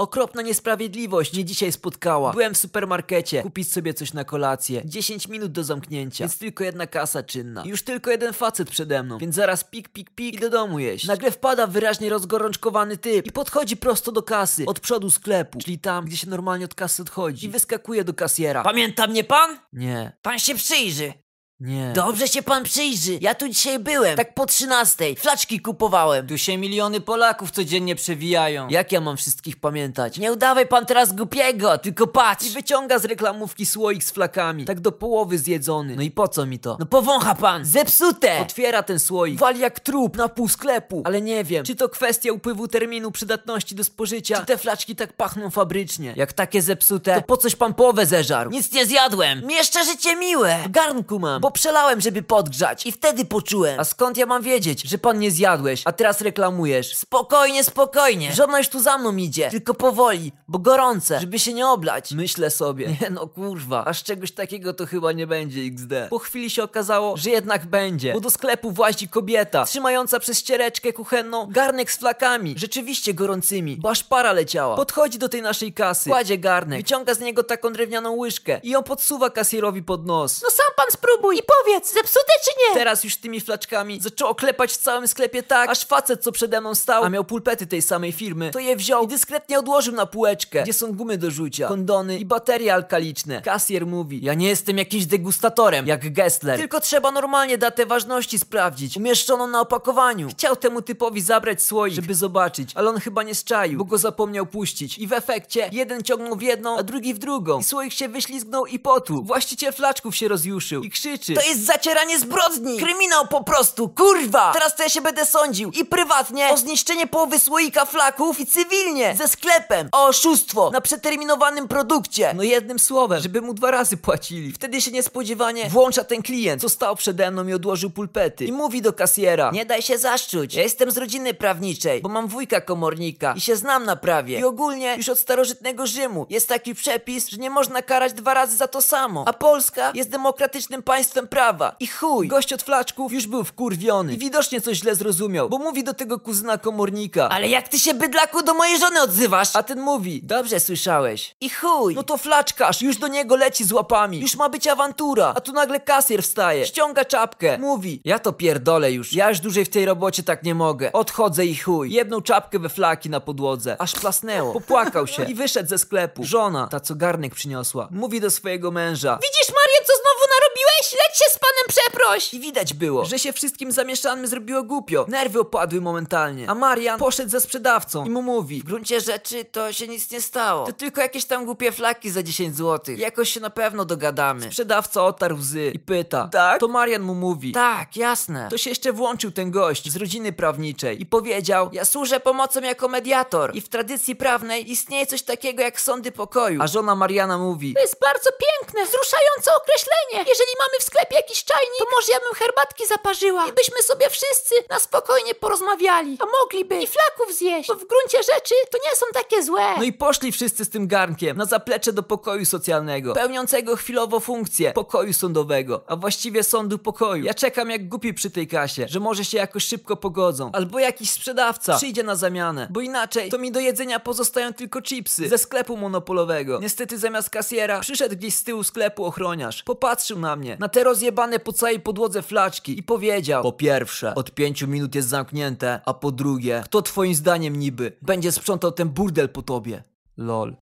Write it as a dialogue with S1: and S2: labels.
S1: Okropna niesprawiedliwość mnie dzisiaj spotkała. Byłem w supermarkecie, kupić sobie coś na kolację. 10 minut do zamknięcia, więc tylko jedna kasa czynna. I już tylko jeden facet przede mną, więc zaraz pik, pik, pik i do domu jeść. Nagle wpada wyraźnie rozgorączkowany typ i podchodzi prosto do kasy, od przodu sklepu, czyli tam, gdzie się normalnie od kasy odchodzi. I wyskakuje do kasjera.
S2: Pamięta mnie pan?
S1: Nie,
S2: Pan się przyjrzy.
S1: Nie.
S2: Dobrze się pan przyjrzy. Ja tu dzisiaj byłem, tak po 13. Flaczki kupowałem.
S1: Tu się miliony Polaków codziennie przewijają. Jak ja mam wszystkich pamiętać?
S2: Nie udawaj pan teraz głupiego, tylko patrz.
S1: I wyciąga z reklamówki słoik z flakami, tak do połowy zjedzony. No i po co mi to?
S2: No powącha pan, zepsute.
S1: Otwiera ten słoik, wali jak trup na pół sklepu. Ale nie wiem, czy to kwestia upływu terminu przydatności do spożycia, czy te flaczki tak pachną fabrycznie. Jak takie zepsute, to po coś pan połowę zeżarł.
S2: Nic nie zjadłem. Mi jeszcze życie miłe.
S1: W garnku mam.
S2: Bo przelałem, żeby podgrzać i wtedy poczułem.
S1: A skąd ja mam wiedzieć, że pan nie zjadłeś, a teraz reklamujesz?
S2: Spokojnie, spokojnie.
S1: Żona już tu za mną idzie,
S2: Tylko powoli, bo gorące, żeby się nie oblać.
S1: Myślę sobie, nie no kurwa, aż czegoś takiego to chyba nie będzie XD. Po chwili się okazało, że jednak będzie, bo do sklepu włazi kobieta, trzymająca przez ściereczkę kuchenną garnek z flakami, rzeczywiście gorącymi, bo aż para leciała. Podchodzi do tej naszej kasy, kładzie garnek, wyciąga z niego taką drewnianą łyżkę i ją podsuwa kasjerowi pod nos.
S2: No sam pan spróbuj i powiedz, zepsute czy nie?
S1: Teraz już tymi flaczkami zaczęło klepać w całym sklepie tak, aż facet co przede mną stał, a miał pulpety tej samej firmy, to je wziął i dyskretnie odłożył na półeczkę, gdzie są gumy do rzucia, kondony i baterie alkaliczne. Kasjer mówi, ja nie jestem jakimś degustatorem, jak Gessler, tylko trzeba normalnie datę ważności sprawdzić, umieszczoną na opakowaniu. Chciał temu typowi zabrać słoik, żeby zobaczyć, ale on chyba nie zczaił, bo go zapomniał puścić i w efekcie jeden ciągnął w jedną, a drugi w drugą. I słoik się wyślizgnął i potu. Właściciel flaczków się rozjuszył i krzyczy.
S2: To jest zacieranie zbrodni! Kryminał po prostu, kurwa! Teraz to ja się będę sądził i prywatnie o zniszczenie połowy słoika flaków i cywilnie ze sklepem o oszustwo na przeterminowanym produkcie.
S1: No jednym słowem, żeby mu dwa razy płacili. Wtedy się niespodziewanie włącza ten klient, co stał przede mną i odłożył pulpety. I mówi do kasjera.
S2: Nie daj się zaszczuć. Ja jestem z rodziny prawniczej, bo mam wujka komornika i się znam na prawie.
S1: I ogólnie już od starożytnego Rzymu jest taki przepis, że nie można karać dwa razy za to samo. A Polska jest demokratycznym państwem prawa. I chuj, gość od flaczków już był wkurwiony. I widocznie coś źle zrozumiał, bo mówi do tego kuzyna komornika.
S2: Ale jak ty się bydlaku do mojej żony odzywasz?
S1: A ten mówi, dobrze słyszałeś.
S2: I chuj!
S1: No to flaczkarz, już do niego leci z łapami. Już ma być awantura. A tu nagle kasjer wstaje, ściąga czapkę, mówi, ja to pierdolę już. Ja już dłużej w tej robocie tak nie mogę. Odchodzę i chuj. Jedną czapkę we flaki na podłodze. Aż plasnęło. Popłakał się i wyszedł ze sklepu. Żona, ta co garnek przyniosła, mówi do swojego męża.
S2: Widzisz Marian, co znowu narobiłeś? Leć się z panem przeproś!
S1: I widać było, że się wszystkim zamieszanym zrobiło głupio. Nerwy opadły momentalnie. A Marian poszedł ze sprzedawcą i mu mówi,
S2: W gruncie rzeczy to się nic nie stało.
S1: to tylko jakieś tam głupie flaki za 10 zł. Jakoś się na pewno dogadamy. Sprzedawca otarł łzy i pyta. Tak? To Marian mu mówi.
S2: Tak, jasne.
S1: To się jeszcze włączył ten gość z rodziny prawniczej i powiedział:
S2: Ja służę pomocą jako mediator.
S1: I w tradycji prawnej istnieje coś takiego jak sądy pokoju. A żona Mariana mówi:
S2: To jest bardzo piękne, wzruszające określenie. Jeżeli mamy w sklepie jakiś czajnik, to może ja bym herbatki zaparzyła i byśmy sobie wszyscy na spokojnie porozmawiali. A mogliby i flaków zjeść, bo w gruncie rzeczy to nie są takie złe.
S1: No i poszli wszyscy z tym garnkiem na zaplecze do pokoju socjalnego, pełniącego chwilowo funkcję pokoju sądowego, a właściwie sądu pokoju. Ja czekam jak głupi przy tej kasie, że może się jakoś szybko pogodzą, albo jakiś sprzedawca przyjdzie na zamianę, bo inaczej to mi do jedzenia pozostają tylko chipsy ze sklepu monopolowego. Niestety zamiast kasjera przyszedł gdzieś z tyłu sklepu popatrzył na mnie, na te rozjebane po całej podłodze flaczki i powiedział: Po pierwsze, od pięciu minut jest zamknięte, a po drugie, kto twoim zdaniem niby będzie sprzątał ten burdel po tobie? Lol.